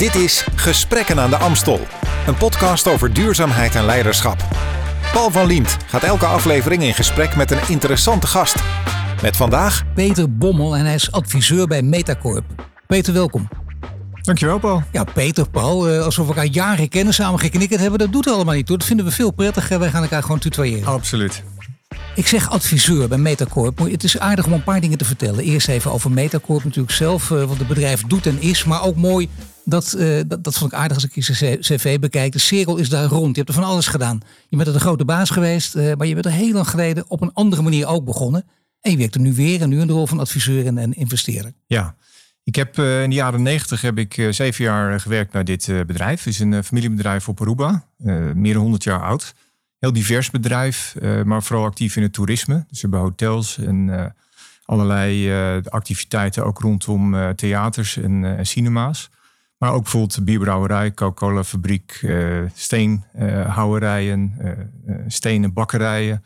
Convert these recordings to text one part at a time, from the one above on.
Dit is Gesprekken aan de Amstel, een podcast over duurzaamheid en leiderschap. Paul van Liemt gaat elke aflevering in gesprek met een interessante gast. Met vandaag Peter Bommel en hij is adviseur bij Metacorp. Peter, welkom. Dankjewel, Paul. Ja, Peter, Paul, eh, alsof we elkaar jaren kennen, samen geknikkerd hebben, dat doet allemaal niet hoor. Dat vinden we veel prettiger. Wij gaan elkaar gewoon tutoyeren. Absoluut. Ik zeg adviseur bij Metacorp. Het is aardig om een paar dingen te vertellen. Eerst even over Metacorp natuurlijk zelf, eh, wat het bedrijf doet en is. Maar ook mooi, dat, eh, dat, vond ik aardig als ik je cv bekijk. De cirkel is daar rond. Je hebt er van alles gedaan. Je bent er de grote baas geweest, eh, maar je bent er heel lang geleden op een andere manier ook begonnen. En je werkt er nu weer en nu in de rol van adviseur en, en investeerder. Ja, ik heb in de jaren negentig heb ik zeven jaar gewerkt bij dit bedrijf. Het is een familiebedrijf op Aruba, meer dan 100 jaar oud. Heel divers bedrijf, eh, maar vooral actief in het toerisme. Dus we hebben hotels en eh, allerlei eh, activiteiten ook rondom theaters en, cinema's. Maar ook bijvoorbeeld bierbrouwerij, Coca-Cola fabriek, steenhouwerijen, stenen bakkerijen.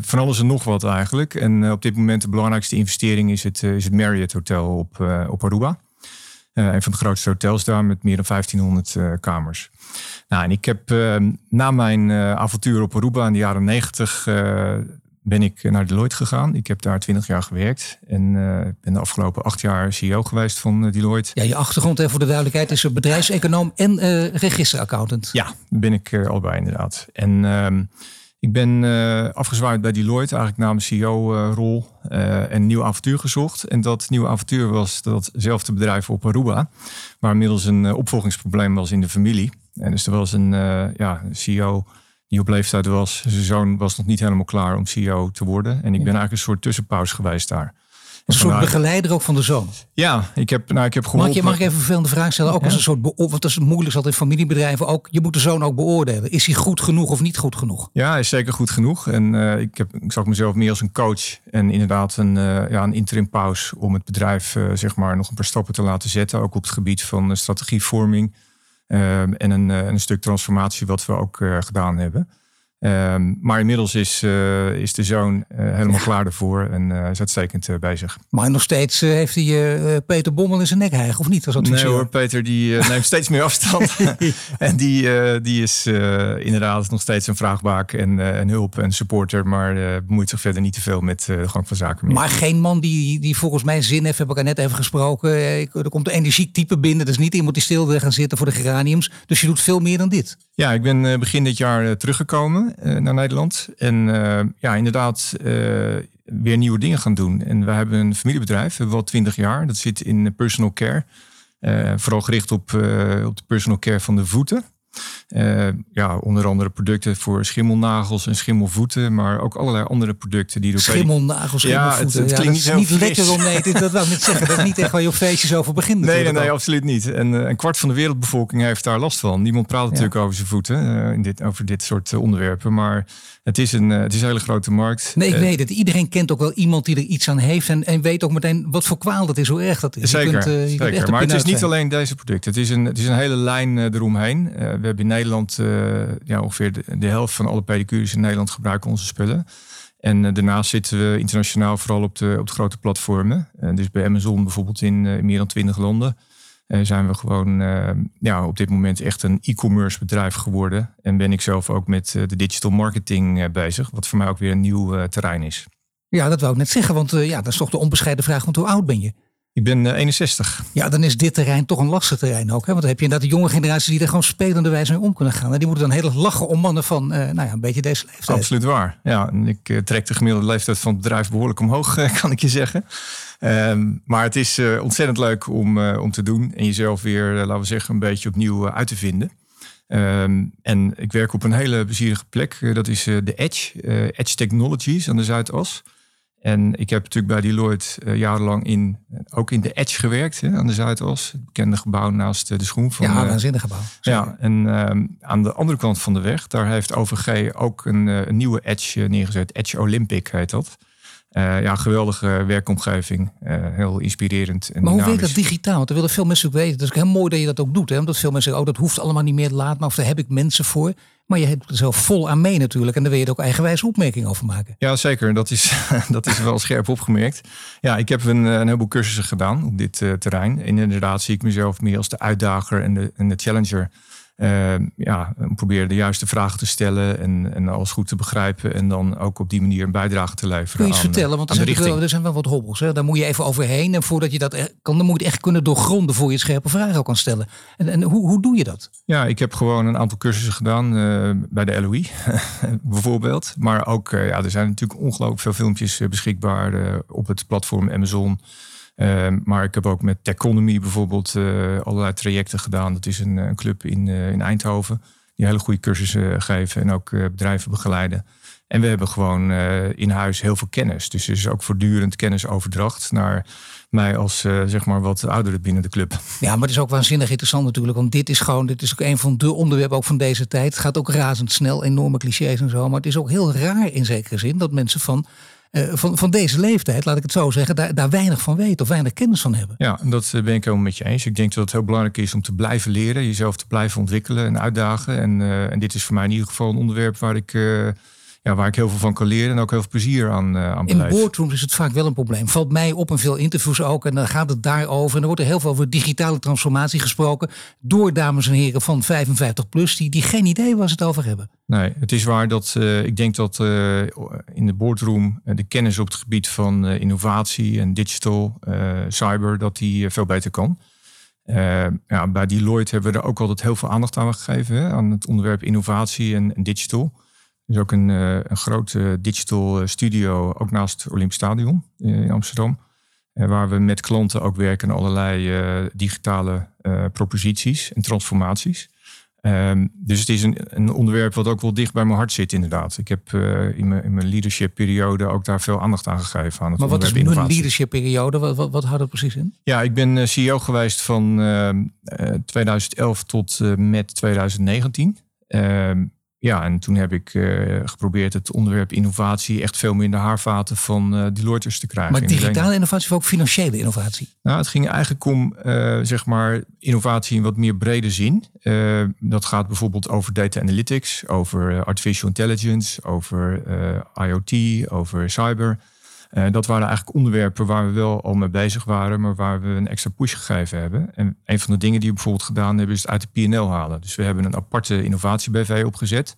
Van alles en nog wat eigenlijk. En op dit moment de belangrijkste investering is het, is het Marriott Hotel op, op Aruba. Eh, een van de grootste hotels daar met meer dan 1500 eh, kamers. Nou, en ik heb eh, na mijn eh, avontuur op Aruba in de jaren 90 eh, ben ik naar Deloitte gegaan. Ik heb daar 20 jaar gewerkt en ben de afgelopen acht jaar CEO geweest van Deloitte. Ja, je achtergrond even voor de duidelijkheid is een bedrijfseconoom en eh, registeraccountant. Ja, ben ik uh, al bij inderdaad. En uh, ik ben uh, afgezwaaid bij Deloitte, eigenlijk na mijn CEO-rol uh, en een nieuw avontuur gezocht. En dat nieuwe avontuur was datzelfde bedrijf op Aruba, waar inmiddels een uh, opvolgingsprobleem was in de familie. En dus er was een ja, CEO die op leeftijd was. Zijn zoon was nog niet helemaal klaar om CEO te worden. En ik ben eigenlijk een soort tussenpauze geweest daar. Een soort begeleider ook van de zoon. Ja, ik heb, nou, ik heb geholpen. Mag, je, mag ik even een vervelende vraag stellen? Ook ja. als een soort, want dat is moeilijk altijd in familiebedrijven ook. Je moet de zoon ook beoordelen. Is hij goed genoeg of niet goed genoeg? Ja, hij is zeker goed genoeg. En uh, ik, heb, ik zag mezelf meer als een coach en inderdaad een, uh, ja, een interim pauze om het bedrijf uh, zeg maar nog een paar stappen te laten zetten. Ook op het gebied van strategievorming en een, een, stuk transformatie wat we ook gedaan hebben. Um, maar inmiddels is, uh, is de zoon uh, helemaal ja. klaar ervoor en uh, is uitstekend bezig. Maar nog steeds heeft hij Peter Bommel in zijn nek hijgen, of niet? Als nee hoor, Peter die neemt steeds meer afstand. en die, die is inderdaad nog steeds een vraagbaak en, en hulp en supporter. Maar bemoeit zich verder niet te veel met de gang van zaken meer. Maar geen man die, die volgens mij zin heeft, heb ik er net even gesproken. Er komt een energiek type binnen. Dat is niet iemand die stil wil gaan zitten voor de geraniums. Dus je doet veel meer dan dit. Ja, ik ben begin dit jaar teruggekomen. Uh, naar Nederland. En uh, ja, inderdaad uh, weer nieuwe dingen gaan doen. En we hebben een familiebedrijf, we hebben wel twintig jaar. Dat zit in personal care. vooral gericht op, op de personal care van de voeten. Uh, ja, onder andere producten voor schimmelnagels en schimmelvoeten, maar ook allerlei andere producten die Schimmelnagels, schimmelvoeten. Ja, het, het klinkt ja, niet, niet lekker om nee, dit, dat wou ik net zeggen. Dat is niet echt waar je op feestjes over begint. Nee, nee, nee, absoluut niet. En uh, een kwart van de wereldbevolking heeft daar last van. Niemand praat ja. natuurlijk over zijn voeten, uh, in dit, over dit soort onderwerpen, maar het is, een, het is een hele grote markt. Nee, ik weet het. Iedereen kent ook wel iemand die er iets aan heeft en, en weet ook meteen wat voor kwaal dat is, hoe erg dat is. Zeker, je kunt, je zeker. maar het is niet alleen deze producten. Het is een, het is een hele lijn eromheen. we hebben in Nederland uh, ja, ongeveer de, helft van alle pedicures in Nederland gebruiken onze spullen. En uh, daarnaast zitten we internationaal vooral op de, op de grote platformen. Uh, dus bij Amazon bijvoorbeeld in meer dan 20 landen zijn we gewoon ja, op dit moment echt een e-commerce bedrijf geworden. En ben ik zelf ook met de digital marketing bezig, wat voor mij ook weer een nieuw terrein is. Ja, dat wou ik net zeggen, want ja, dat is toch de onbescheiden vraag, want hoe oud ben je? Ik ben uh, 61. Ja, dan is dit terrein toch een lastig terrein ook. Hè? Want dan heb je inderdaad de jonge generatie die er gewoon spelende wijze mee om kunnen gaan. En die moeten dan heel erg lachen om mannen van, uh, nou ja, een beetje deze leeftijd. Absoluut waar. Ja, en ik uh, trek de gemiddelde leeftijd van het bedrijf behoorlijk omhoog, kan ik je zeggen. Um, maar het is ontzettend leuk om, om te doen. En jezelf weer, laten we zeggen, een beetje opnieuw uit te vinden. Um, en ik werk op een hele plezierige plek. dat is de Edge, Edge Technologies aan de Zuidas. En ik heb natuurlijk bij Deloitte uh, jarenlang in, ook in de Edge gewerkt, hè, aan de Zuidas. Het bekende gebouw naast uh, de schoen van... Ja, een waanzinnig gebouw. Ja, en uh, aan de andere kant van de weg, daar heeft OVG ook een, een nieuwe Edge neergezet. Edge Olympic heet dat. ja, geweldige werkomgeving. heel inspirerend. En maar hoe werkt dat digitaal? Want er willen veel mensen ook weten. Het is heel mooi dat je dat ook doet. Hè? Omdat veel mensen zeggen, oh dat hoeft allemaal niet meer, laat maar. Of daar heb ik mensen voor. Maar je hebt er zelf vol aan mee natuurlijk. En daar wil je ook eigenwijze opmerking over maken. Ja, zeker. Dat is, dat is wel scherp opgemerkt. Ja, ik heb een, een heleboel cursussen gedaan op dit uh, terrein. En inderdaad zie ik mezelf meer als de uitdager en de, en de challenger. Uh, ja, proberen de juiste vragen te stellen en, en alles goed te begrijpen. En dan ook op die manier een bijdrage te leveren. Kun je eens vertellen? Want er zijn, wel, er zijn wel wat hobbels. Hè? Daar moet je even overheen. En voordat je dat kan, dan moet je het echt kunnen doorgronden voor je scherpe vragen kan stellen. En, en hoe, hoe doe je dat? Ja, ik heb gewoon een aantal cursussen gedaan uh, bij de LOE bijvoorbeeld. Maar ook, uh, ja, er zijn natuurlijk ongelooflijk veel filmpjes beschikbaar op het platform Amazon. Ehm, maar ik heb ook met Techonomy bijvoorbeeld uh, allerlei trajecten gedaan. Dat is een, een club in, uh, in Eindhoven. Die hele goede cursussen geven en ook bedrijven begeleiden. En we hebben gewoon in huis heel veel kennis. Dus er is ook voortdurend kennisoverdracht naar mij als zeg maar wat ouderen binnen de club. Ja, maar het is ook waanzinnig interessant natuurlijk. Want dit is gewoon, dit is ook een van de onderwerpen ook van deze tijd. Het gaat ook razendsnel, enorme clichés en zo. Maar het is ook heel raar in zekere zin dat mensen van uh, van, van deze leeftijd, laat ik het zo zeggen, daar, daar weinig van weten of weinig kennis van hebben. Ja, dat ben ik helemaal met je eens. Ik denk dat het heel belangrijk is om te blijven leren, jezelf te blijven ontwikkelen en uitdagen. En, uh, en dit is voor mij in ieder geval een onderwerp waar ik. Ja, waar ik heel veel van kan leren en ook heel veel plezier aan, uh, aan In boardrooms is het vaak wel een probleem. Valt mij op in veel interviews ook. En dan gaat het daarover. En er wordt er heel veel over digitale transformatie gesproken. Door dames en heren van 55 plus. Die, die geen idee waar ze het over hebben. Nee, het is waar dat uh, ik denk dat uh, in de boardroom de kennis op het gebied van innovatie en digital, cyber, dat die veel beter kan. ja, bij Deloitte hebben we er ook altijd heel veel aandacht aan gegeven. Hè, aan het onderwerp innovatie en, en digital. Er is ook een, uh, een grote digital studio, ook naast het Olympisch Stadion in Amsterdam. waar we met klanten ook werken aan allerlei uh, digitale uh, proposities en transformaties. Um, dus het is een, een, onderwerp wat ook wel dicht bij mijn hart zit, inderdaad. Ik heb in, mijn, in mijn leadership periode ook daar veel aandacht aan gegeven. Aan het maar wat is een leadership periode? Wat, wat, wat, houdt het precies in? Ja, ik ben CEO geweest van 2011 tot met 2019. Ja, en toen heb ik uh, geprobeerd het onderwerp innovatie echt veel meer in de haarvaten van uh, Deloitte te krijgen. Maar digitale innovatie of ook financiële innovatie? Nou, het ging eigenlijk om uh, zeg maar innovatie in wat meer brede zin. dat gaat bijvoorbeeld over data analytics, over artificial intelligence, over IoT, over cyber. Uh, dat waren eigenlijk onderwerpen waar we wel al mee bezig waren, maar waar we een extra push gegeven hebben. En een van de dingen die we bijvoorbeeld gedaan hebben, is het uit de PNL halen. Dus we hebben een aparte innovatie-BV opgezet.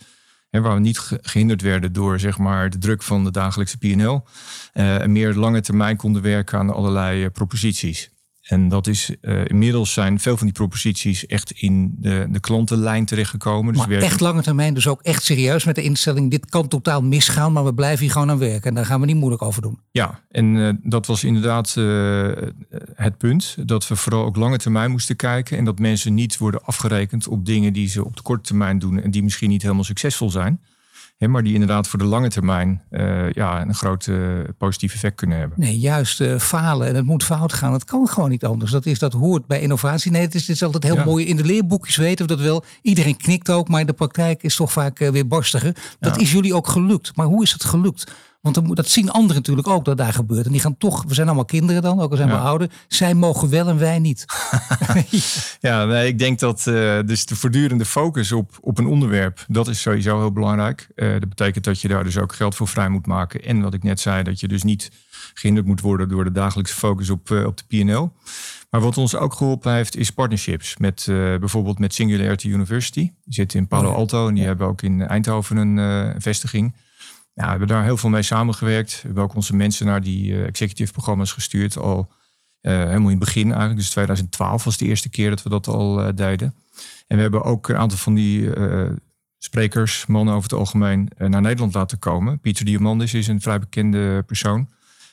Waar we niet gehinderd werden door zeg maar, de druk van de dagelijkse PNL. Uh, en meer lange termijn konden werken aan allerlei uh, proposities. En dat is uh, inmiddels zijn veel van die proposities echt in de, de klantenlijn terechtgekomen. Dus maar echt lange termijn, dus ook echt serieus met de instelling. Dit kan totaal misgaan, maar we blijven hier gewoon aan werken. En daar gaan we niet moeilijk over doen. Ja, en uh, dat was inderdaad uh, het punt. Dat we vooral ook lange termijn moesten kijken. En dat mensen niet worden afgerekend op dingen die ze op de korte termijn doen. En die misschien niet helemaal succesvol zijn maar die inderdaad voor de lange termijn uh, ja, een groot uh, positief effect kunnen hebben. Nee, juist uh, falen en het moet fout gaan. Het kan gewoon niet anders. Dat, is, dat hoort bij innovatie. Nee, het is, het is altijd heel ja. mooi. In de leerboekjes weten we dat wel. Iedereen knikt ook, maar de praktijk is toch vaak weer barstiger. Dat ja. is jullie ook gelukt. Maar hoe is het gelukt? Want dat zien anderen natuurlijk ook dat daar gebeurt. En die gaan toch, we zijn allemaal kinderen dan, ook al zijn we ouder. Zij mogen wel en wij niet. ja, nee, ik denk dat uh, dus de voortdurende focus op, op een onderwerp, dat is sowieso heel belangrijk. Uh, dat betekent dat je daar dus ook geld voor vrij moet maken. En wat ik net zei, dat je dus niet gehinderd moet worden door de dagelijkse focus op, uh, op de PNL. Maar wat ons ook geholpen heeft, is partnerships. Met bijvoorbeeld met Singularity University. Die zitten in Palo Alto en die ja. hebben ook in Eindhoven een vestiging. Ja, we hebben daar heel veel mee samengewerkt. We hebben ook onze mensen naar die uh, executive programma's gestuurd. Al uh, helemaal in het begin eigenlijk. Dus 2012 was de eerste keer dat we dat al uh, deden. En we hebben ook een aantal van die sprekers, mannen over het algemeen, naar Nederland laten komen. Pieter Diamandis is een vrij bekende persoon.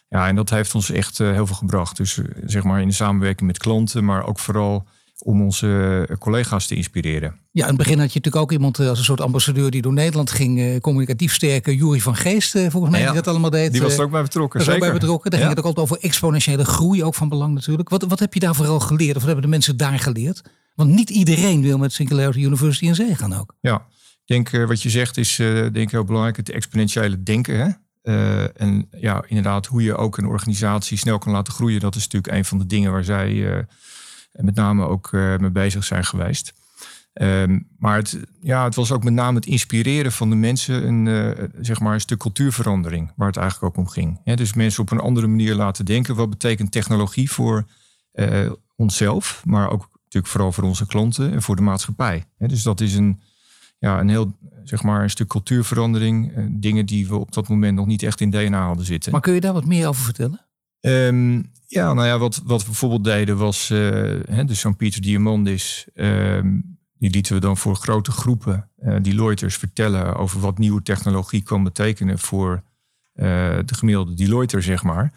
Ja, en dat heeft ons echt heel veel gebracht. Dus zeg maar in de samenwerking met klanten, maar ook vooral om onze collega's te inspireren. Ja, in het begin had je natuurlijk ook iemand eh, als een soort ambassadeur die door Nederland ging, eh, communicatief sterke, Jury van Geest, eh, volgens mij, ja, die dat allemaal deed. Die was er ook bij betrokken, zeker. Ook bij betrokken. Daar ja. ging het ook altijd over exponentiële groei, ook van belang natuurlijk. Wat, wat heb je daar vooral geleerd, of wat hebben de mensen daar geleerd? Want niet iedereen wil met Singularity University in zee gaan ook. Ja, ik denk wat je zegt is denk ik heel belangrijk, het exponentiële denken. Hè? Uh, en ja, inderdaad, hoe je ook een organisatie snel kan laten groeien, dat is natuurlijk een van de dingen waar zij met name ook mee bezig zijn geweest. Ehm, maar het, ja, het was ook met name het inspireren van de mensen een, uh, zeg maar een stuk cultuurverandering, waar het eigenlijk ook om ging. dus mensen op een andere manier laten denken. Wat betekent technologie voor uh, onszelf, maar ook natuurlijk vooral voor onze klanten en voor de maatschappij. dus dat is een, ja, een heel zeg maar, een stuk cultuurverandering. Uh, dingen die we op dat moment nog niet echt in DNA hadden zitten. Maar kun je daar wat meer over vertellen? Um, ja, nou ja, wat, wat we bijvoorbeeld deden was, uh, hè, dus zo'n Pieter Diamandis, um, die lieten we dan voor grote groepen uh, die Deloitters vertellen over wat nieuwe technologie kan betekenen voor uh, de gemiddelde Deloitter, zeg maar.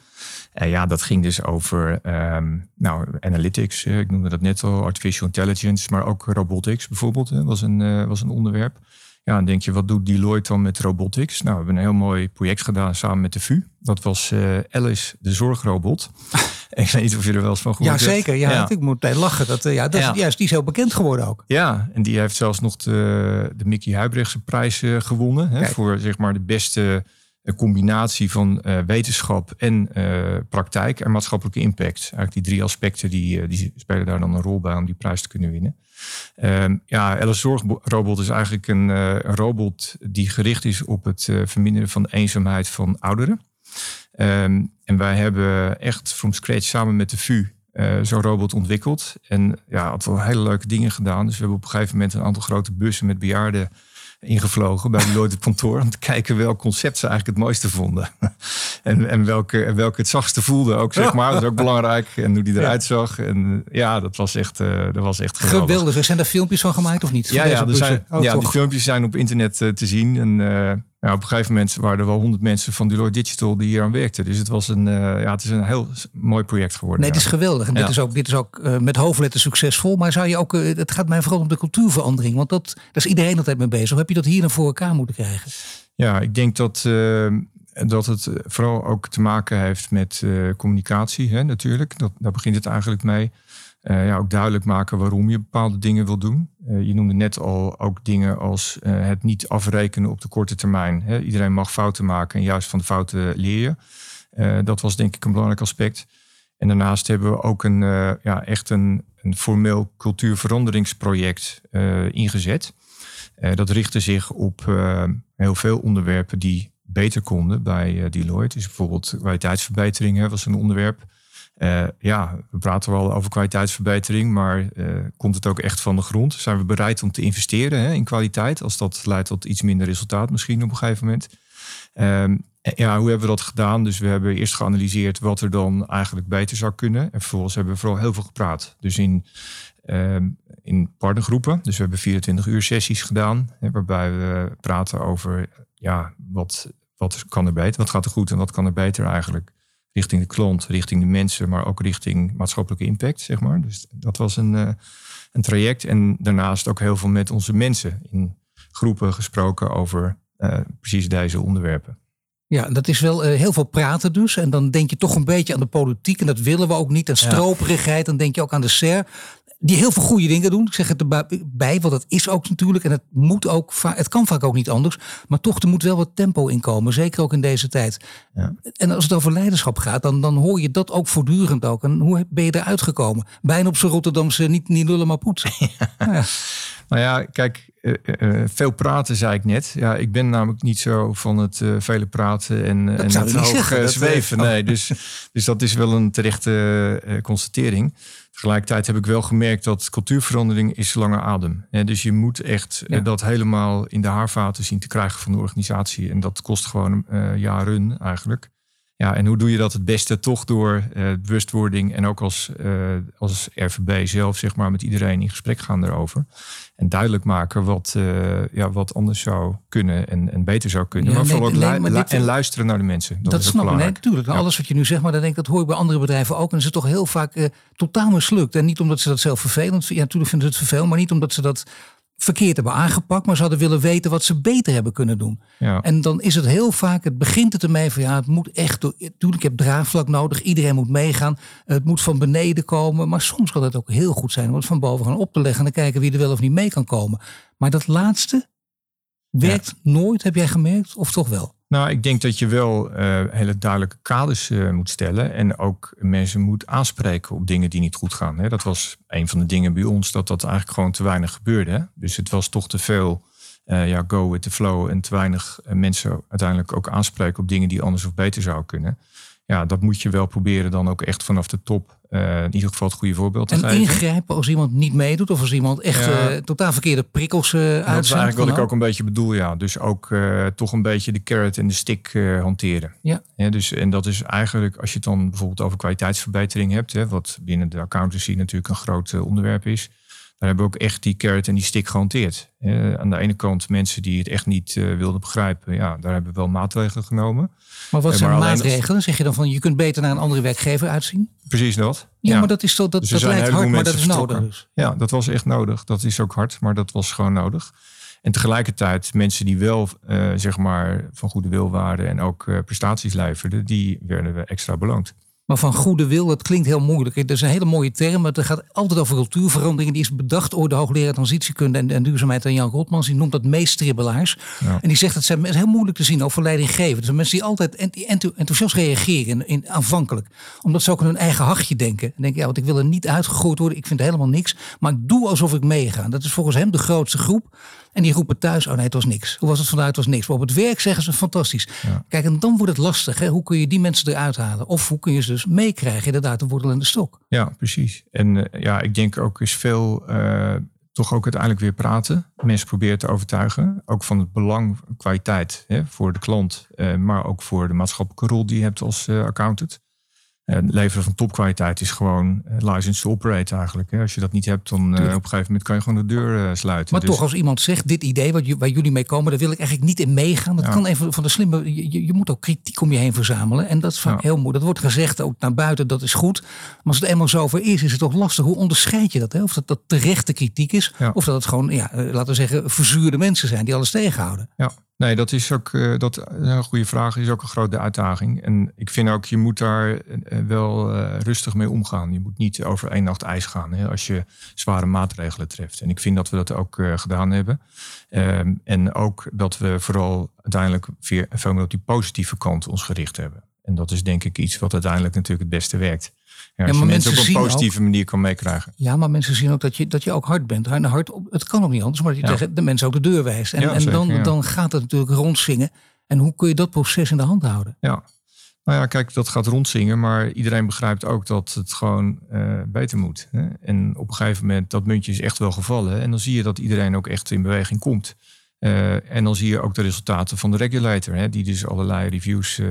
En ja, dat ging dus over um, nou, analytics, ik noemde dat net al, artificial intelligence, maar ook robotics bijvoorbeeld, was, een, was een onderwerp. Ja, dan denk je, wat doet Deloitte dan met robotics? Nou, we hebben een heel mooi project gedaan samen met de VU. Dat was uh, Alice, de zorgrobot. ik weet niet of je er wel eens van gehoord ja, zeker. Ja, ja. ik moet lachen. Dat, uh, ja, dat ja. Is, juist, die is heel bekend geworden ook. Ja, en die heeft zelfs nog de, de Mickey Huibrechtse prijs uh, gewonnen. Hè, voor zeg maar de beste combinatie van wetenschap en praktijk en maatschappelijke impact. Eigenlijk die drie aspecten die, die spelen daar dan een rol bij om die prijs te kunnen winnen. Um, ja, Alice Zorgrobot is eigenlijk een, uh, een, robot die gericht is op het uh, verminderen van de eenzaamheid van ouderen. Um, en wij hebben echt from scratch samen met de VU uh, zo'n robot ontwikkeld. En ja, had wel hele leuke dingen gedaan. Dus we hebben op een gegeven moment een aantal grote bussen met bejaarden ingevlogen bij Deloitte kantoor. Om te kijken welk concept ze eigenlijk het mooiste vonden. en, en, welke, en welke het zachtste voelde ook, zeg maar. Dat is ook belangrijk. En hoe die eruit zag. En ja, dat was echt, uh, dat was echt geweldig. Geweldig. Zijn daar filmpjes van gemaakt of niet? Ja, ja, er zijn, oh, ja die filmpjes zijn op internet uh, te zien. En uh, nou, op een gegeven moment waren er wel honderd mensen van Deloitte Digital die hier aan werkten. Dus het, was een, uh, ja, het is een heel mooi project geworden. Nee, het is geweldig. En dit is ook, dit is ook uh, met hoofdletter succesvol. Maar zou je ook, uh, het gaat mij vooral om de cultuurverandering. Want dat, daar is iedereen altijd mee bezig. Of heb je dat hier naar voor elkaar moeten krijgen? Ja, ik denk dat, dat het vooral ook te maken heeft met communicatie hè, natuurlijk. Dat, daar begint het eigenlijk mee. Uh, ja, ook duidelijk maken waarom je bepaalde dingen wil doen. Uh, je noemde net al ook dingen als uh, het niet afrekenen op de korte termijn. Iedereen mag fouten maken en juist van de fouten leer je. dat was denk ik een belangrijk aspect. En daarnaast hebben we ook een, ja, echt een, een formeel cultuurveranderingsproject ingezet. dat richtte zich op heel veel onderwerpen die beter konden bij Deloitte. Dus bijvoorbeeld kwaliteitsverbetering was een onderwerp. Uh, ja, we praten wel over kwaliteitsverbetering, maar uh, komt het ook echt van de grond? Zijn we bereid om te investeren hè, in kwaliteit, als dat leidt tot iets minder resultaat misschien op een gegeven moment? Um, ja, hoe hebben we dat gedaan? Dus we hebben eerst geanalyseerd wat er dan eigenlijk beter zou kunnen. En vervolgens hebben we vooral heel veel gepraat. Dus in, um, in partnergroepen. Dus we hebben 24 uur sessies gedaan, hè, waarbij we praten over ja, wat, wat kan er beter, wat gaat er goed en wat kan er beter eigenlijk richting de klant, richting de mensen, maar ook richting maatschappelijke impact, zeg maar. Dus dat was een, uh, een traject. En daarnaast ook heel veel met onze mensen in groepen gesproken over uh, precies deze onderwerpen. Ja, dat is wel uh, heel veel praten dus. En dan denk je toch een beetje aan de politiek. En dat willen we ook niet. En stroperigheid. Dan denk je ook aan de SER die heel veel goede dingen doen. Ik zeg het erbij, want het is ook natuurlijk. En het moet ook, het kan vaak ook niet anders. Maar toch, er moet wel wat tempo in komen. Zeker ook in deze tijd. Ja. En als het over leiderschap gaat, dan, dan hoor je dat ook voortdurend ook. En hoe ben je eruit gekomen? Bijna op zijn Rotterdamse, niet, niet lullen maar poetsen. Ja. Nou ja, kijk, uh, uh, veel praten zei ik net. Ja, ik ben namelijk niet zo van het uh, vele praten en, en het hoog zweven. Nee, dus, dus dat is wel een terechte constatering. Tegelijkertijd heb ik wel gemerkt dat cultuurverandering is lange adem. Ja, dus je moet echt dat helemaal in de haarvaten zien te krijgen van de organisatie. En dat kost gewoon jaren eigenlijk. Ja, en hoe doe je dat het beste? Toch door uh, bewustwording en ook als, uh, als RVB zelf, zeg maar, met iedereen in gesprek gaan erover. En duidelijk maken wat, uh, ja, wat anders zou kunnen en, en beter zou kunnen. maar vooral nee, maar en luisteren naar de mensen. Dat, dat is snap ik, nee, natuurlijk. Ja. Alles wat je nu zegt, maar dan denk ik, dat hoor ik bij andere bedrijven ook. En is het toch heel vaak totaal mislukt. En niet omdat ze dat zelf vervelend vinden. Ja, natuurlijk vinden ze het vervelend, maar niet omdat ze dat verkeerd hebben aangepakt, maar ze hadden willen weten wat ze beter hebben kunnen doen. Ja. En dan is het heel vaak, het begint het ermee van ja, het moet echt, natuurlijk, ik heb draagvlak nodig, iedereen moet meegaan, het moet van beneden komen, maar soms kan het ook heel goed zijn om het van boven gaan op te leggen en dan kijken wie er wel of niet mee kan komen. Maar dat laatste werkt nooit, heb jij gemerkt, of toch wel? Nou, ik denk dat je wel uh, hele duidelijke kaders uh, moet stellen. En ook mensen moet aanspreken op dingen die niet goed gaan. Hè. Dat was een van de dingen bij ons, dat dat eigenlijk gewoon te weinig gebeurde. Dus het was toch te veel uh, ja, go with the flow. En te weinig mensen uiteindelijk ook aanspreken op dingen die anders of beter zouden kunnen ja, dat moet je wel proberen dan ook echt vanaf de top uh, in ieder geval het goede voorbeeld te en geven. En ingrijpen als iemand niet meedoet of als iemand echt ja, uh, totaal verkeerde prikkels uh, Dat is eigenlijk wat ik ook een beetje bedoel, ja. Dus ook toch een beetje de carrot en de stick hanteren. Ja. ja. dus, en dat is eigenlijk, als je het dan bijvoorbeeld over kwaliteitsverbetering hebt, hè, wat binnen de accountancy natuurlijk een groot onderwerp is. Daar hebben we ook echt die carrot en die stick gehanteerd. aan de ene kant mensen die het echt niet wilden begrijpen, ja, daar hebben we wel maatregelen genomen. Maar wat zijn maatregelen? Zeg je dan van je kunt beter naar een andere werkgever uitzien? Precies dat. Ja, maar dat is toch dat, dus dat lijkt hard, maar dat is nodig. Dus. Ja, dat was echt nodig. Dat is ook hard, maar dat was gewoon nodig. En tegelijkertijd mensen die wel uh, zeg maar van goede wil waren en ook prestaties leverden, die werden we extra beloond. Maar van goede wil, dat klinkt heel moeilijk. Dat is een hele mooie term. Maar het gaat altijd over cultuurverandering. Die is bedacht door de hoogleraar transitiekunde en, en duurzaamheid aan Jan Rotmans. Die noemt dat meestribbelaars. Ja. En die zegt dat zijn heel moeilijk te zien over leidinggeven. Dat zijn mensen die altijd enthousiast reageren in, aanvankelijk. Omdat ze ook aan hun eigen hachje denken. En denken, ja, want ik wil er niet uitgegooid worden. Ik vind helemaal niks. Maar ik doe alsof ik meega. Dat is volgens hem de grootste groep. En die roepen thuis, oh nee, het was niks. Hoe was het vanuit? Het was niks. Maar op het werk zeggen ze fantastisch. Kijk, en dan wordt het lastig. Hè? Hoe kun je die mensen eruit halen? Of hoe kun je ze dus meekrijgen, inderdaad, de wortel en de stok? Ja, precies. En uh, ja, ik denk ook is veel uh, toch ook uiteindelijk weer praten. Mensen proberen te overtuigen. Ook van het belang kwaliteit hè, voor de klant. Uh, maar ook voor de maatschappelijke rol die je hebt als accountant. En leveren van topkwaliteit is gewoon uh, license to operate eigenlijk. Hè. Als je dat niet hebt, dan uh, op een gegeven moment kan je gewoon de deur uh, sluiten. Maar dus... toch, als iemand zegt, dit idee wat, waar jullie mee komen, daar wil ik eigenlijk niet in meegaan. Dat ja. kan even van de slimme, je, je, moet ook kritiek om je heen verzamelen. En dat is vaak ja. heel moeilijk. Dat wordt gezegd ook naar buiten, dat is goed. Maar als het eenmaal zover is, is het toch lastig. Hoe onderscheid je dat? Hè? Of dat, dat terechte kritiek is, ja. of dat het gewoon, ja, laten we zeggen, verzuurde mensen zijn die alles tegenhouden. Ja. Nee, dat is ook uh, dat, een goede vraag. is ook een grote uitdaging. En ik vind ook, je moet daar uh, wel rustig mee omgaan. Je moet niet over één nacht ijs gaan hè, als je zware maatregelen treft. En ik vind dat we dat ook gedaan hebben. Ehm, en ook dat we vooral uiteindelijk veel meer op die positieve kant ons gericht hebben. En dat is denk ik iets wat uiteindelijk natuurlijk het beste werkt. Ja, maar je mensen op een positieve ook, manier kan meekrijgen. Ja, maar mensen zien ook dat je, dat je ook hard bent. Hard, het kan ook niet anders, maar dat je ja. tegen de mensen ook de deur wijst. En, en dan, zeker, dan gaat het natuurlijk rondzingen. En hoe kun je dat proces in de hand houden? Ja, nou ja, kijk, dat gaat rondzingen. Maar iedereen begrijpt ook dat het gewoon uh, beter moet. Hè? En op een gegeven moment, dat muntje is echt wel gevallen. En dan zie je dat iedereen ook echt in beweging komt. Uh, en dan zie je ook de resultaten van de regulator, hè, die dus allerlei reviews uh,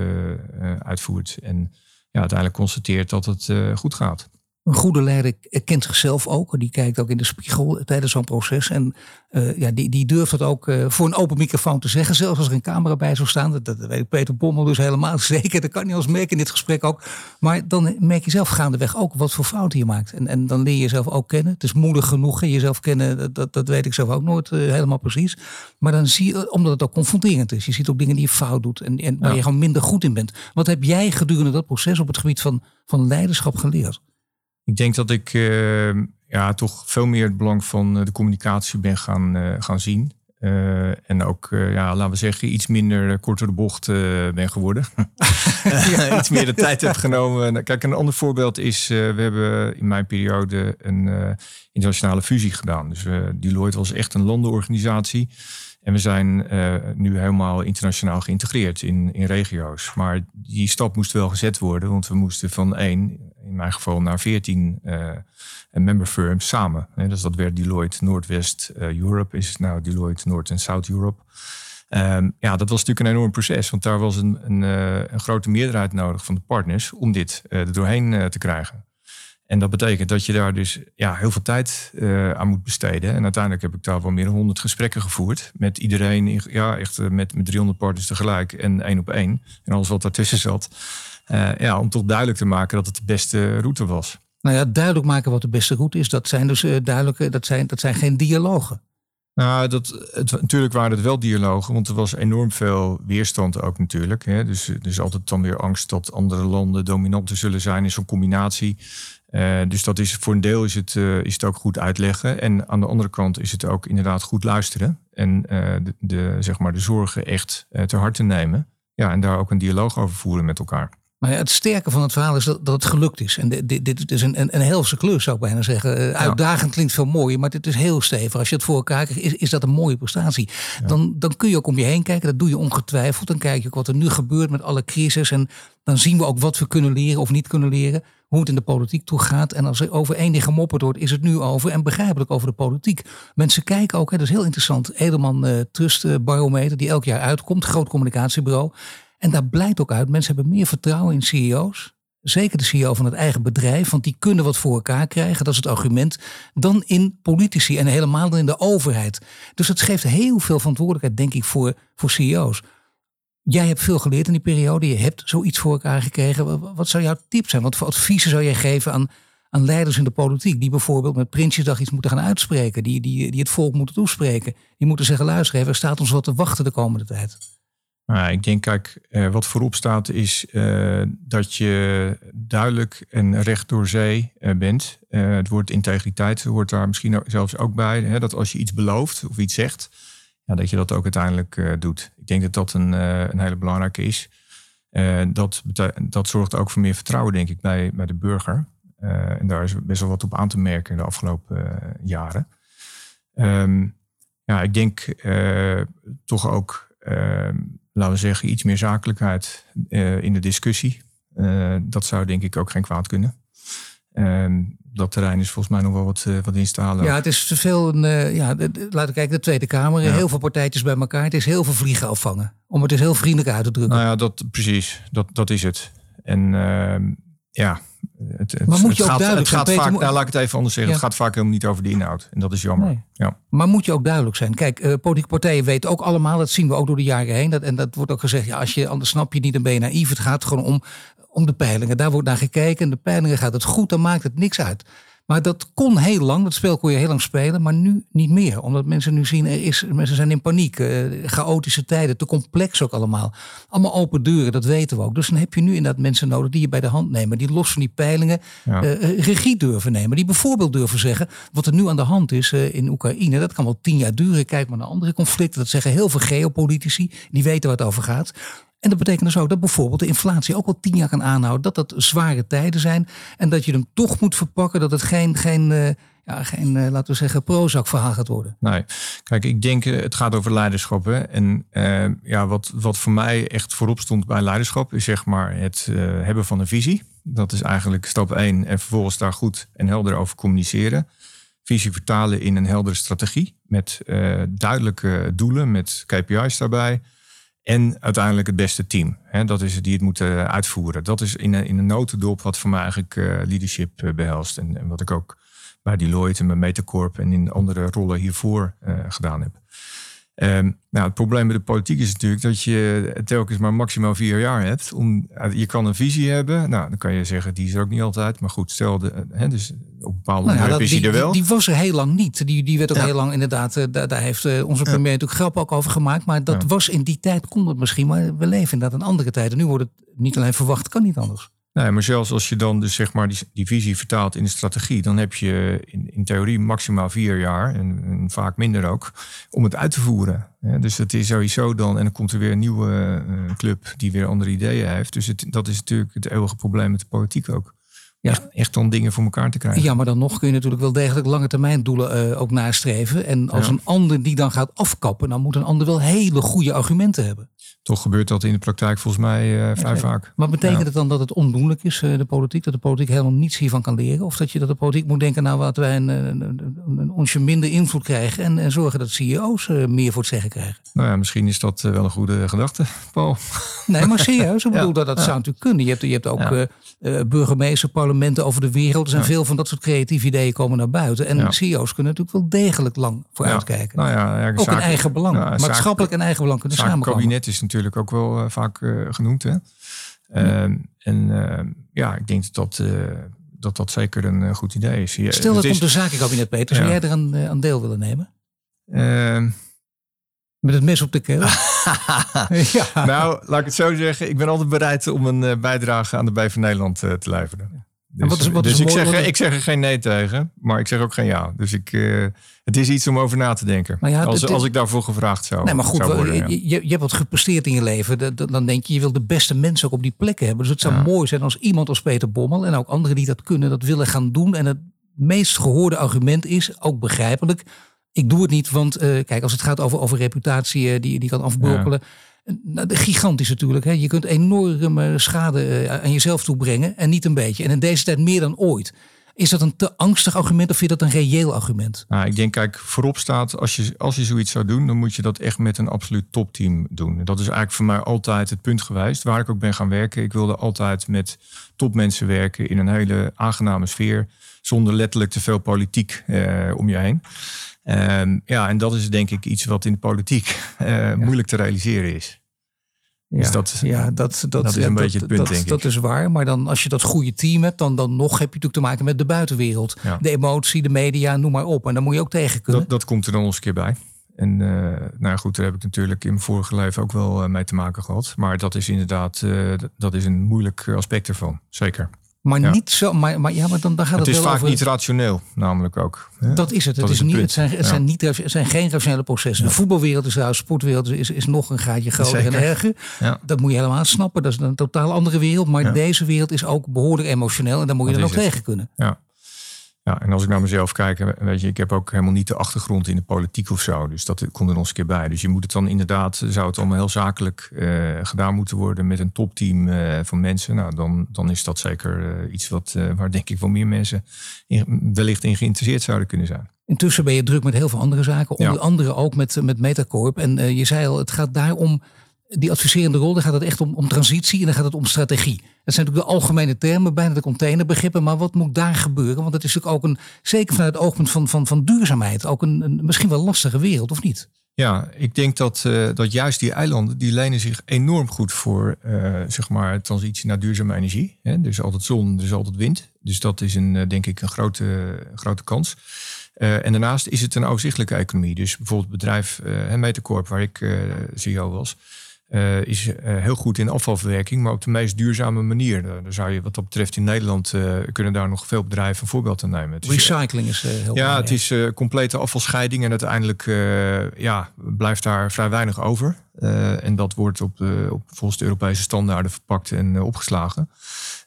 uitvoert. En ja, uiteindelijk constateert dat het goed gaat. Een goede leider kent zichzelf ook. Die kijkt ook in de spiegel tijdens zo'n proces. En uh, ja, die, die durft het ook uh, voor een open microfoon te zeggen. Zelfs als er een camera bij zou staan. Dat, dat weet Peter Bommel dus helemaal zeker. Dat kan niet als merken in dit gesprek ook. Maar dan merk je zelf gaandeweg ook wat voor fouten je maakt. En, en dan leer je jezelf ook kennen. Het is moedig genoeg. Jezelf kennen, dat, dat weet ik zelf ook nooit uh, helemaal precies. Maar dan zie je, omdat het ook confronterend is. Je ziet ook dingen die je fout doet. En, en waar ja. je gewoon minder goed in bent. Wat heb jij gedurende dat proces op het gebied van, van leiderschap geleerd? Ik denk dat ik uh, ja, toch veel meer het belang van de communicatie ben gaan, uh, gaan zien. En ook, ja, laten we zeggen, iets minder kort door de bocht ben geworden. ja. iets meer de tijd heb genomen. Kijk, een ander voorbeeld is, we hebben in mijn periode een internationale fusie gedaan. Dus Deloitte was echt een landenorganisatie. En we zijn uh, nu helemaal internationaal geïntegreerd in, in regio's. Maar die stap moest wel gezet worden, want we moesten van één, in mijn geval naar veertien uh, member firms samen. dus dat werd Deloitte Noordwest uh, Europe, is nou Deloitte Noord- en Zuid-Europe. Um, ja, dat was natuurlijk een enorm proces, want daar was een, een, een grote meerderheid nodig van de partners om dit er doorheen te krijgen. En dat betekent dat je daar dus ja, heel veel tijd uh, aan moet besteden. En uiteindelijk heb ik daar wel meer dan 100 gesprekken gevoerd. Met iedereen, ja, echt uh, met, met 300 partners tegelijk en één op één. En alles wat daartussen zat. Uh, ja, om toch duidelijk te maken dat het de beste route was. Nou ja, duidelijk maken wat de beste route is, dat zijn dus duidelijke, dat zijn, dat zijn geen dialogen. Nou, dat, het, natuurlijk waren het wel dialogen, want er was enorm veel weerstand ook natuurlijk. Hè. Dus is altijd dan weer angst dat andere landen dominanter zullen zijn in zo'n combinatie. Uh, dus dat is voor een deel is het, uh, is het ook goed uitleggen. En aan de andere kant is het ook inderdaad goed luisteren. En de, de, zeg maar de zorgen echt ter harte nemen. ja, en daar ook een dialoog over voeren met elkaar. Maar het sterke van het verhaal is dat, dat het gelukt is. En dit, dit, is een, een, een helse klus, zou ik bijna zeggen. Eh, uitdagend klinkt veel mooier, maar dit is heel stevig. Als je het voor elkaar krijgt, is, is dat een mooie prestatie. Dan, dan kun je ook om je heen kijken. Dat doe je ongetwijfeld. Dan kijk je ook wat er nu gebeurt met alle crisis. En dan zien we ook wat we kunnen leren of niet kunnen leren. Hoe het in de politiek toe gaat. En als er over één ding gemopperd wordt, is het nu over. En begrijpelijk over de politiek. Mensen kijken ook, hè, dat is heel interessant. Edelman uh, Trust uh, Barometer, die elk jaar uitkomt. Groot communicatiebureau. En daar blijkt ook uit, mensen hebben meer vertrouwen in CEO's. Zeker de CEO van het eigen bedrijf, want die kunnen wat voor elkaar krijgen, dat is het argument, dan in politici en helemaal in de overheid. Dus het geeft heel veel verantwoordelijkheid, denk ik, voor, voor CEO's. Jij hebt veel geleerd in die periode, je hebt zoiets voor elkaar gekregen. Wat zou jouw tip zijn? Wat voor adviezen zou jij geven aan, aan leiders in de politiek, die bijvoorbeeld met Prinsjesdag iets moeten gaan uitspreken, die, die, die het volk moeten toespreken, die moeten zeggen: luister, er staat ons wat te wachten de komende tijd. Nou, ik denk, kijk, eh, wat voorop staat is uh, dat je duidelijk en recht door zee uh, bent. het woord integriteit hoort daar misschien zelfs ook bij. Hè, dat als je iets belooft of iets zegt, ja, dat je dat ook uiteindelijk doet. Ik denk dat dat een, een hele belangrijke is. dat, dat zorgt ook voor meer vertrouwen, denk ik, bij, bij de burger. en daar is best wel wat op aan te merken in de afgelopen jaren. Um, ja, ik denk toch ook ehm, laten we zeggen, iets meer zakelijkheid uh, in de discussie. Uh, dat zou denk ik ook geen kwaad kunnen. Uh, dat terrein is volgens mij nog wel wat, uh, wat in te halen. Ja, het is te veel. Een, ja, laten we kijken, de Tweede Kamer. Ja. Heel veel partijtjes bij elkaar. Het is heel veel vliegen afvangen. Om het dus heel vriendelijk uit te drukken. Nou ja, dat, precies. Dat, dat is het. En ehm, ja, het, maar moet je ook gaat, duidelijk het gaat vaak, nou, laat ik het even anders zeggen. Het gaat vaak helemaal niet over de inhoud. En dat is jammer. Ja. Maar moet je ook duidelijk zijn. Kijk, uh, politieke partijen weten ook allemaal, dat zien we ook door de jaren heen. Dat, en dat wordt ook gezegd, ja, als je, anders snap je niet, dan ben je naïef. Het gaat gewoon om, om de peilingen. Daar wordt naar gekeken. En de peilingen gaat het goed, dan maakt het niks uit. Maar dat kon heel lang, dat spel kon je heel lang spelen, maar nu niet meer. Omdat mensen nu zien, er is, mensen zijn in paniek. Uh, chaotische tijden, te complex ook allemaal. Allemaal open deuren, dat weten we ook. Dus dan heb je nu inderdaad mensen nodig die je bij de hand nemen. Die los van die peilingen ja. uh, regie durven nemen. Die bijvoorbeeld durven zeggen, wat er nu aan de hand is uh, in Oekraïne. Dat kan wel tien jaar duren. Kijk maar naar andere conflicten. Dat zeggen heel veel geopolitici. Die weten waar het over gaat. En dat betekent dus ook dat bijvoorbeeld de inflatie ook al tien jaar kan aanhouden. Dat dat zware tijden zijn. En dat je hem toch moet verpakken. Dat het geen, geen, uh, ja, geen uh, laten we zeggen, Prozac verhaal gaat worden. Nee, kijk, ik denk uh, het gaat over leiderschap. En ja, wat, wat voor mij echt voorop stond bij leiderschap is zeg maar het hebben van een visie. Dat is eigenlijk stap één. En vervolgens daar goed en helder over communiceren. Visie vertalen in een heldere strategie. Met duidelijke doelen, met KPI's daarbij. En uiteindelijk het beste team. Dat is het die het moeten uitvoeren. Dat is in in een notendop wat voor mij eigenlijk uh, leadership uh, behelst. En, en, wat ik ook bij Deloitte en bij Metacorp en in andere rollen hiervoor uh, gedaan heb. Um, nou, het probleem met de politiek is natuurlijk dat je telkens maar maximaal vier jaar hebt. Om, je kan een visie hebben. Nou, dan kan je zeggen, die is er ook niet altijd. Maar goed, stel, de, hè, dus op bepaalde nou ja, dat, is die, er wel. Die, die, was er heel lang niet. Die, die werd ook heel lang inderdaad, uh, daar, daar, heeft onze premier natuurlijk grap ook over gemaakt. Maar dat was in die tijd, kon het misschien. Maar we leven inderdaad een andere tijd. En nu wordt het niet alleen verwacht, kan niet anders. Nee, maar zelfs als je dan dus zeg maar die, die visie vertaalt in de strategie, dan heb je in, in theorie maximaal vier jaar en, en, vaak minder ook om het uit te voeren. dus het is sowieso dan, en dan komt er weer een nieuwe uh, club die weer andere ideeën heeft. Dus het, dat is natuurlijk het eeuwige probleem met de politiek ook. Ja. Echt, echt dan dingen voor elkaar te krijgen. Ja, maar dan nog kun je natuurlijk wel degelijk lange termijn doelen uh, ook nastreven. En als een ander die dan gaat afkappen, dan moet een ander wel hele goede argumenten hebben. Toch gebeurt dat in de praktijk volgens mij uh, vrij vaak. Maar betekent het dan dat het ondoenlijk is, uh, de politiek? Dat de politiek helemaal niets hiervan kan leren? Of dat je dat de politiek moet denken, nou wat wij een, een, een, onsje minder invloed krijgen en, en zorgen dat CEO's meer voor het zeggen krijgen? Nou ja, misschien is dat wel een goede gedachte, Paul. Nee, maar serieus. Ik bedoel, dat, dat zou natuurlijk kunnen. Je hebt, je hebt ook burgemeester, parlementen over de wereld. Er zijn veel van dat soort creatieve ideeën komen naar buiten. En CEO's kunnen natuurlijk wel degelijk lang vooruitkijken. Nou ja, ook in eigen belang. Maatschappelijk en eigen belang kunnen samenkomen. Kabinet is natuurlijk ook wel uh, vaak uh, genoemd. Hè? Uh, en ehm, ja, ik denk dat dat, dat zeker een goed idee is. Je, Stel dat komt de zakenkabinet, Peter. Zou jij er aan, aan deel willen nemen? Ehm. Met het mes op de keel? ja. Nou, laat ik het zo zeggen. Ik ben altijd bereid om een bijdrage aan de Bij van Nederland te leveren. Dus, wat is- wat is dus ik, mooi, zeg, ik zeg er geen nee tegen, maar ik zeg ook geen ja. Dus ik, eh, het is iets om over na te denken. Maar ja, als, als ik daarvoor gevraagd zou, Nee, maar goed, worden. ja. je, je, hebt wat gepresteerd in je leven. Dat- dat- Dan denk je, je wil de beste mensen ook op die plekken hebben. Dus het zou Ja. mooi zijn als iemand als Peter Bommel en ook anderen die dat kunnen, dat willen gaan doen. En het meest gehoorde argument is, ook begrijpelijk, ik doe het niet, want eh, kijk, als het gaat over, over reputatie eh, die, die kan afbrokkelen. Nou, gigantisch natuurlijk. Hè. Je kunt enorme schade eh, aan jezelf toebrengen en niet een beetje. En in deze tijd meer dan ooit. Is dat een te angstig argument of vind je dat een reëel argument? Nou, ik denk, kijk, voorop staat, als je, als je zoiets zou doen, dan moet je dat echt met een absoluut topteam doen. En dat is eigenlijk voor mij altijd het punt geweest, waar ik ook ben gaan werken. Ik wilde altijd met topmensen werken in een hele aangename sfeer, zonder letterlijk te veel politiek eh, om je heen. Ehm, ja, en dat is denk ik iets wat in de politiek eh, moeilijk te realiseren is. Dus Ja, dat- ja, dat, dat, dat is een beetje het punt, dat, denk ik. Dat is waar. Maar dan, als je dat goede team hebt, dan, dan nog heb je natuurlijk te maken met de buitenwereld. Ja. De emotie, de media, noem maar op. En dan moet je ook tegen kunnen. Dat, dat komt er dan eens een keer bij. En eh, nou goed, daar heb ik natuurlijk in mijn vorige leven ook wel eh, mee te maken gehad. Maar dat is inderdaad, eh, dat is een moeilijk aspect ervan. Zeker. Maar ja. niet zo. Maar, maar ja, maar dan, dan gaat Het het, is wel vaak over. niet rationeel, namelijk ook. hè? dat is het. Het, dat is is het niet, het, zijn, het, Ja. zijn niet, het zijn geen rationele processen. De voetbalwereld is trouwens, sportwereld is, is nog een gaatje groter en erger. Dat moet je helemaal snappen. Dat is een totaal andere wereld. Maar deze wereld is ook behoorlijk emotioneel. En daar moet je Dat dan is het. tegen kunnen. Ja. Ja, en als ik naar mezelf kijk, weet je, ik heb ook helemaal niet de achtergrond in de politiek of zo. Dus dat komt er nog eens een keer bij. Dus je moet het dan inderdaad, zou het allemaal heel zakelijk eh, gedaan moeten worden met een topteam eh, van mensen. Nou, dan, dan is dat zeker eh, iets wat, waar denk ik wel meer mensen in, wellicht in geïnteresseerd zouden kunnen zijn. Intussen ben je druk met heel veel andere zaken. Ja. Onder andere ook met, met Metacorp. En je zei al, het gaat daar om die adviserende rol. Daar gaat het echt om, om transitie en dan gaat het om strategie. Dat zijn natuurlijk de algemene termen, bijna de containerbegrippen. Maar wat moet daar gebeuren? Want het is natuurlijk ook een, zeker vanuit het oogpunt van, van, van duurzaamheid, ook een, een misschien wel lastige wereld, of niet? Ja, ik denk dat, eh, dat juist die eilanden, die lenen zich enorm goed voor eh, zeg maar transitie naar duurzame energie. Hè? Is altijd zon, is altijd wind. Dus dat is een, eh, denk ik een grote, grote kans. En daarnaast is het een overzichtelijke economie. Dus bijvoorbeeld bedrijf uh, waar ik CEO was, eh, is eh, heel goed in afvalverwerking, maar op de meest duurzame manier. Daar, daar zou je wat dat betreft in Nederland eh, kunnen daar nog veel bedrijven een voorbeeld aan nemen. Dus, Recycling is eh, heel ja, belangrijk. het is eh, complete afvalscheiding en uiteindelijk eh, ja, blijft daar vrij weinig over. Eh, en dat wordt op, op volgens de Europese standaarden verpakt en eh, opgeslagen.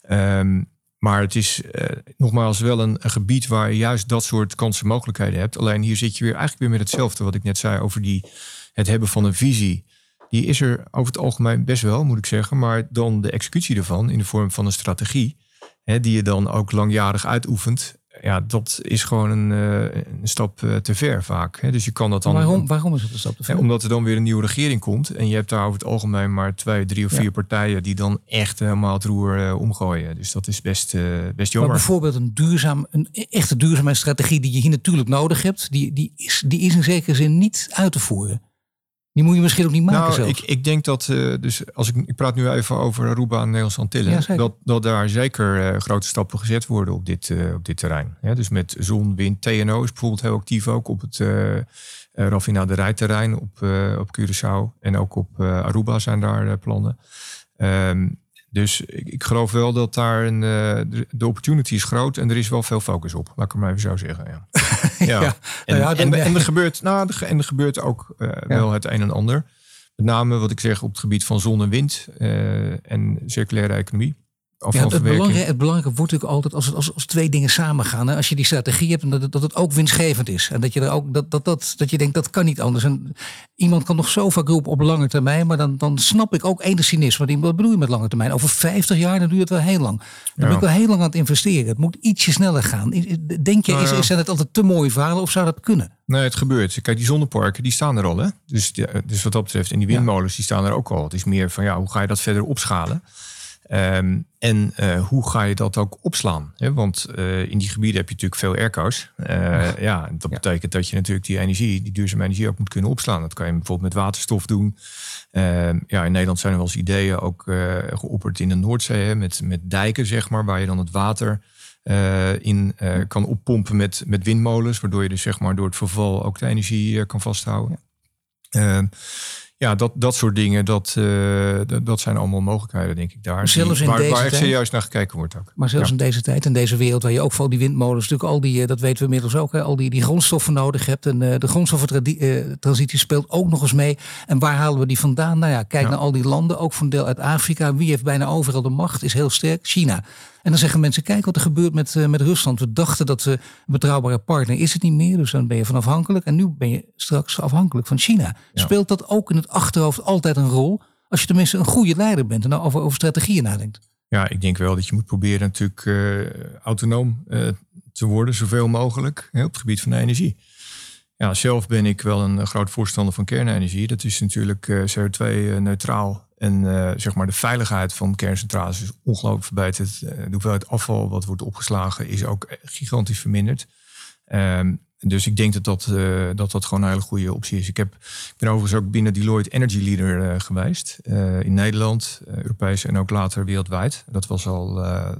Ehm, maar het is eh, nogmaals wel een, een, gebied waar je juist dat soort kansen en mogelijkheden hebt. Alleen hier zit je weer eigenlijk weer met hetzelfde wat ik net zei over die, het hebben van een visie. Die is er over het algemeen best wel, moet ik zeggen. Maar dan de executie ervan in de vorm van een strategie. Hè, die je dan ook langjarig uitoefent ja, dat is gewoon een, uh, een stap uh, te ver vaak. Hè? Dus je kan dat dan. Waarom, waarom is het een stap te ver? Omdat er dan weer een nieuwe regering komt. En je hebt daar over het algemeen maar twee, drie of vier partijen die dan echt helemaal het roer uh, omgooien. Dus dat is best, best jammer. Maar bijvoorbeeld een duurzaam, een echte duurzaamheidsstrategie die je hier natuurlijk nodig hebt, die, die, is, die is in zekere zin niet uit te voeren. Die moet je misschien ook niet maken nou, zelf. Ik, ik denk dat, uh, dus als ik, ik praat nu even over Aruba en Nederlandse Antillen, ja, dat, dat daar zeker uh, grote stappen gezet worden op dit, uh, op dit terrein. Ja, dus met zon, wind, TNO is bijvoorbeeld heel actief ook op het raffinaderijterrein op, op Curaçao. En ook op Aruba zijn daar plannen. Um, dus ik, ik, geloof wel dat daar een, de, de opportunity is groot en er is wel veel focus op. Laat ik het maar even zo zeggen. Ja. ja. ja. En, ja, en, en, er gebeurt, nou, en er gebeurt ook uh, ja. wel het een en ander. Met name wat ik zeg op het gebied van zon en wind uh, en circulaire economie. Ja, het, belangrijke, het belangrijke wordt natuurlijk altijd als, als, als twee dingen samengaan. Hè? Als je die strategie hebt en dat het, dat het ook winstgevend is. En dat je, er ook, dat, dat, dat, dat je denkt dat kan niet anders. En iemand kan nog zo vaak roepen op lange termijn. Maar dan, dan snap ik ook enig cynisme. Wat bedoel je met lange termijn? Over 50 jaar, dan duurt het wel heel lang. Dan ja. ben ik wel heel lang aan het investeren. Het moet ietsje sneller gaan. Denk je, Nou is, is, zijn het altijd te mooie verhalen of zou dat kunnen? Nee, het gebeurt. Kijk, die zonneparken, die staan er al. Hè? Dus, dus wat dat betreft, en die windmolens, die staan er ook al. Het is meer van, ja, hoe ga je dat verder opschalen? Um, en uh, hoe ga je dat ook opslaan? He, want uh, in die gebieden heb je natuurlijk veel airco's. Uh, ja. ja, dat ja. betekent dat je natuurlijk die energie, die duurzame energie ook moet kunnen opslaan. Dat kan je bijvoorbeeld met waterstof doen. ja, in Nederland zijn er wel eens ideeën ook geopperd in de Noordzee. Hè, met, met dijken, zeg maar, waar je dan het water in kan oppompen met, met windmolens. Waardoor je dus zeg maar door het verval ook de energie kan vasthouden. Ja. Ja, dat, dat soort dingen, dat, uh, dat, zijn allemaal mogelijkheden, denk ik, daar. Zelfs in waar, deze waar echt serieus naar gekeken wordt ook. Maar zelfs Ja. in deze tijd, in deze wereld, waar je ook voor die windmolens, natuurlijk al die, eh, dat weten we inmiddels ook, hè, al die, die grondstoffen nodig hebt. En eh, de grondstoffentransitie speelt ook nog eens mee. En waar halen we die vandaan? Nou ja, kijk Ja. naar al die landen, ook een deel uit Afrika. Wie heeft bijna overal de macht, is heel sterk. China. En dan zeggen mensen, kijk wat er gebeurt met, eh, met Rusland. We dachten dat we een betrouwbare partner is het niet meer. Dus dan ben je van afhankelijk. En nu ben je straks afhankelijk van China. Ja. Speelt dat ook in het achterhoofd altijd een rol? Als je tenminste een goede leider bent en over, over strategieën nadenkt. Ja, ik denk wel dat je moet proberen natuurlijk eh, autonoom eh, te worden, zoveel mogelijk, hè, op het gebied van de energie. Ja, zelf ben ik wel een groot voorstander van kernenergie. Dat is natuurlijk eh, CO2-neutraal. En eh, zeg maar de veiligheid van kerncentrales is ongelooflijk verbeterd. Eh, de hoeveelheid afval wat wordt opgeslagen is ook gigantisch verminderd. Ehm, dus ik denk dat dat, eh, dat dat gewoon een hele goede optie is. Ik, heb, ik ben overigens ook binnen Deloitte Energy Leader geweest. in Nederland, Europees en ook later wereldwijd. Dat was al,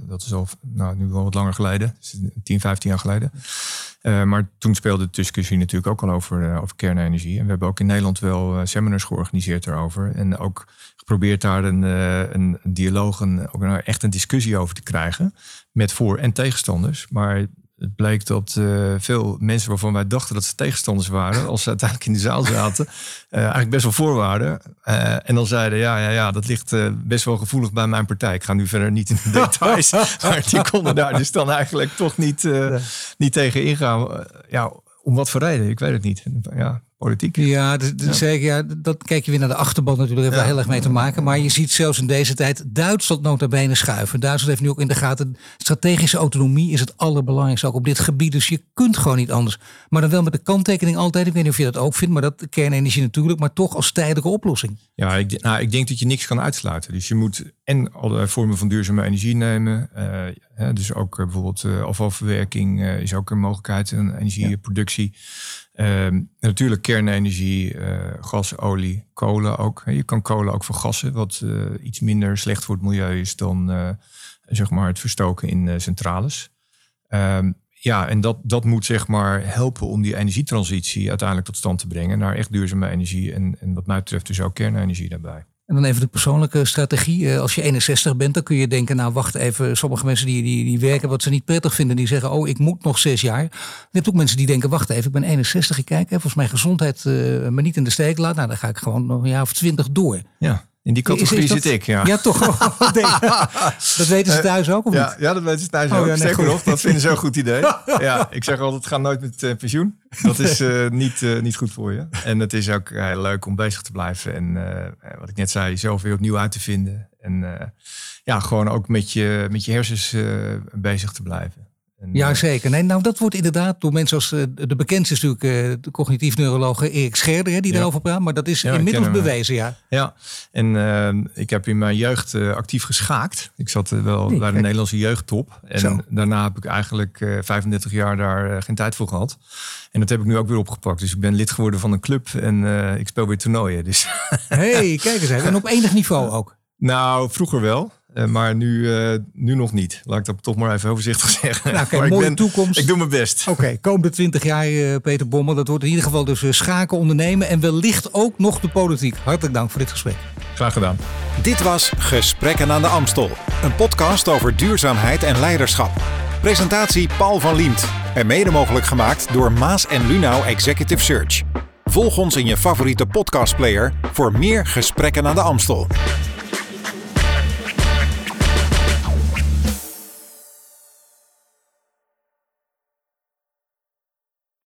dat is al nou, nu wel wat langer geleden. Dus 10, 15 jaar geleden. Eh, maar toen speelde de discussie natuurlijk ook al over, eh, over kernenergie. En we hebben ook in Nederland wel eh, seminars georganiseerd daarover. En ook geprobeerd daar een, een, dialoog, een, ook een, echt een discussie over te krijgen. Met voor- en tegenstanders. Maar het bleek dat eh, veel mensen waarvan wij dachten dat ze tegenstanders waren, als ze uiteindelijk in de zaal zaten, eh, eigenlijk best wel voor waren. Eh, en dan zeiden, ja, ja, ja, dat ligt best wel gevoelig bij mijn partij. Ik ga nu verder niet in de details. maar die konden daar dus dan eigenlijk toch niet, niet tegen ingaan. Ja, om wat voor reden? Ik weet het niet. Ja, politiek. Ja, dus, dus zeker, ja, dat kijk je weer naar de achterban natuurlijk. Heeft daar heel erg mee te maken. Maar je ziet zelfs in deze tijd Duitsland nota bene schuiven. Duitsland heeft nu ook in de gaten. Strategische autonomie is het allerbelangrijkste ook op dit gebied. Dus je kunt gewoon niet anders. Maar dan wel met de kanttekening altijd. Ik weet niet of je dat ook vindt. Maar dat kernenergie natuurlijk. Maar toch als tijdelijke oplossing. Ja, ik, nou, ik denk dat je niks kan uitsluiten. Dus je moet en allerlei vormen van duurzame energie nemen. Eh, dus ook eh, bijvoorbeeld eh, afvalverwerking is ook een mogelijkheid. Een energieproductie. En natuurlijk kernenergie, eh, gas, olie, kolen ook. Je kan kolen ook vergassen, wat eh, iets minder slecht voor het milieu is dan eh, zeg maar het verstoken in centrales. Ehm, ja, en dat, dat moet zeg maar helpen om die energietransitie uiteindelijk tot stand te brengen naar echt duurzame energie. En, en wat mij betreft dus ook kernenergie daarbij. En dan even de persoonlijke strategie. Eh, Als je 61 bent, dan kun je denken, nou wacht even. Sommige mensen die, die, die werken wat ze niet prettig vinden, die zeggen, oh ik moet nog zes jaar. Je hebt ook mensen die denken, wacht even, ik ben 61, ik kijk, hè, volgens mijn gezondheid eh, me niet in de steek laat. Nou, dan ga ik gewoon nog een jaar of twintig door. Ja, in die categorie Is- is dat- zit ik. Ja. Ja, toch? Oh, dat weten ze thuis ook, of Ja, niet? ja, dat weten ze thuis Oh, ook. ja, Sterker nog, dat vinden ze een goed idee. Ja, ik zeg altijd, ga nooit met eh, pensioen. Dat is eh, niet, eh, niet goed voor je. En het is ook heel leuk om bezig te blijven. En eh, wat ik net zei, jezelf weer opnieuw uit te vinden. En eh, ja, gewoon ook met je, met je hersens eh, bezig te blijven. Ja, eh, zeker. Nee, nou, dat wordt inderdaad door mensen als eh, de bekendste is natuurlijk eh, de cognitief neuroloog Erik Scherder, hè, die Ja. daarover praat. Maar dat is Ja, inmiddels bewezen, ja. Ja, en ik heb in mijn jeugd actief geschaakt. Ik zat wel Nee, bij de. Nederlandse jeugdtop. En Zo. daarna heb ik eigenlijk eh 35 jaar daar geen tijd voor gehad. En dat heb ik nu ook weer opgepakt. Dus ik ben lid geworden van een club en ik speel weer toernooien. Dus hey, kijk eens even. En op enig niveau ook. nou, vroeger wel. Eh, maar nu, eh, nu nog niet. Laat ik dat toch maar even voorzichtig zeggen. Nou, maar ik, mooie ben, toekomst. ik doe mijn best. Oké, komende 20 jaar, eh, Peter Bommel. Dat wordt in ieder geval dus schaken, ondernemen en wellicht ook nog de politiek. Hartelijk dank voor dit gesprek. Graag gedaan. Dit was Gesprekken aan de Amstel. Een podcast over duurzaamheid en leiderschap. Presentatie Paul van Liemt. En mede mogelijk gemaakt door Maas en Lunau Executive Search. Volg ons in je favoriete podcastplayer voor meer Gesprekken aan de Amstel.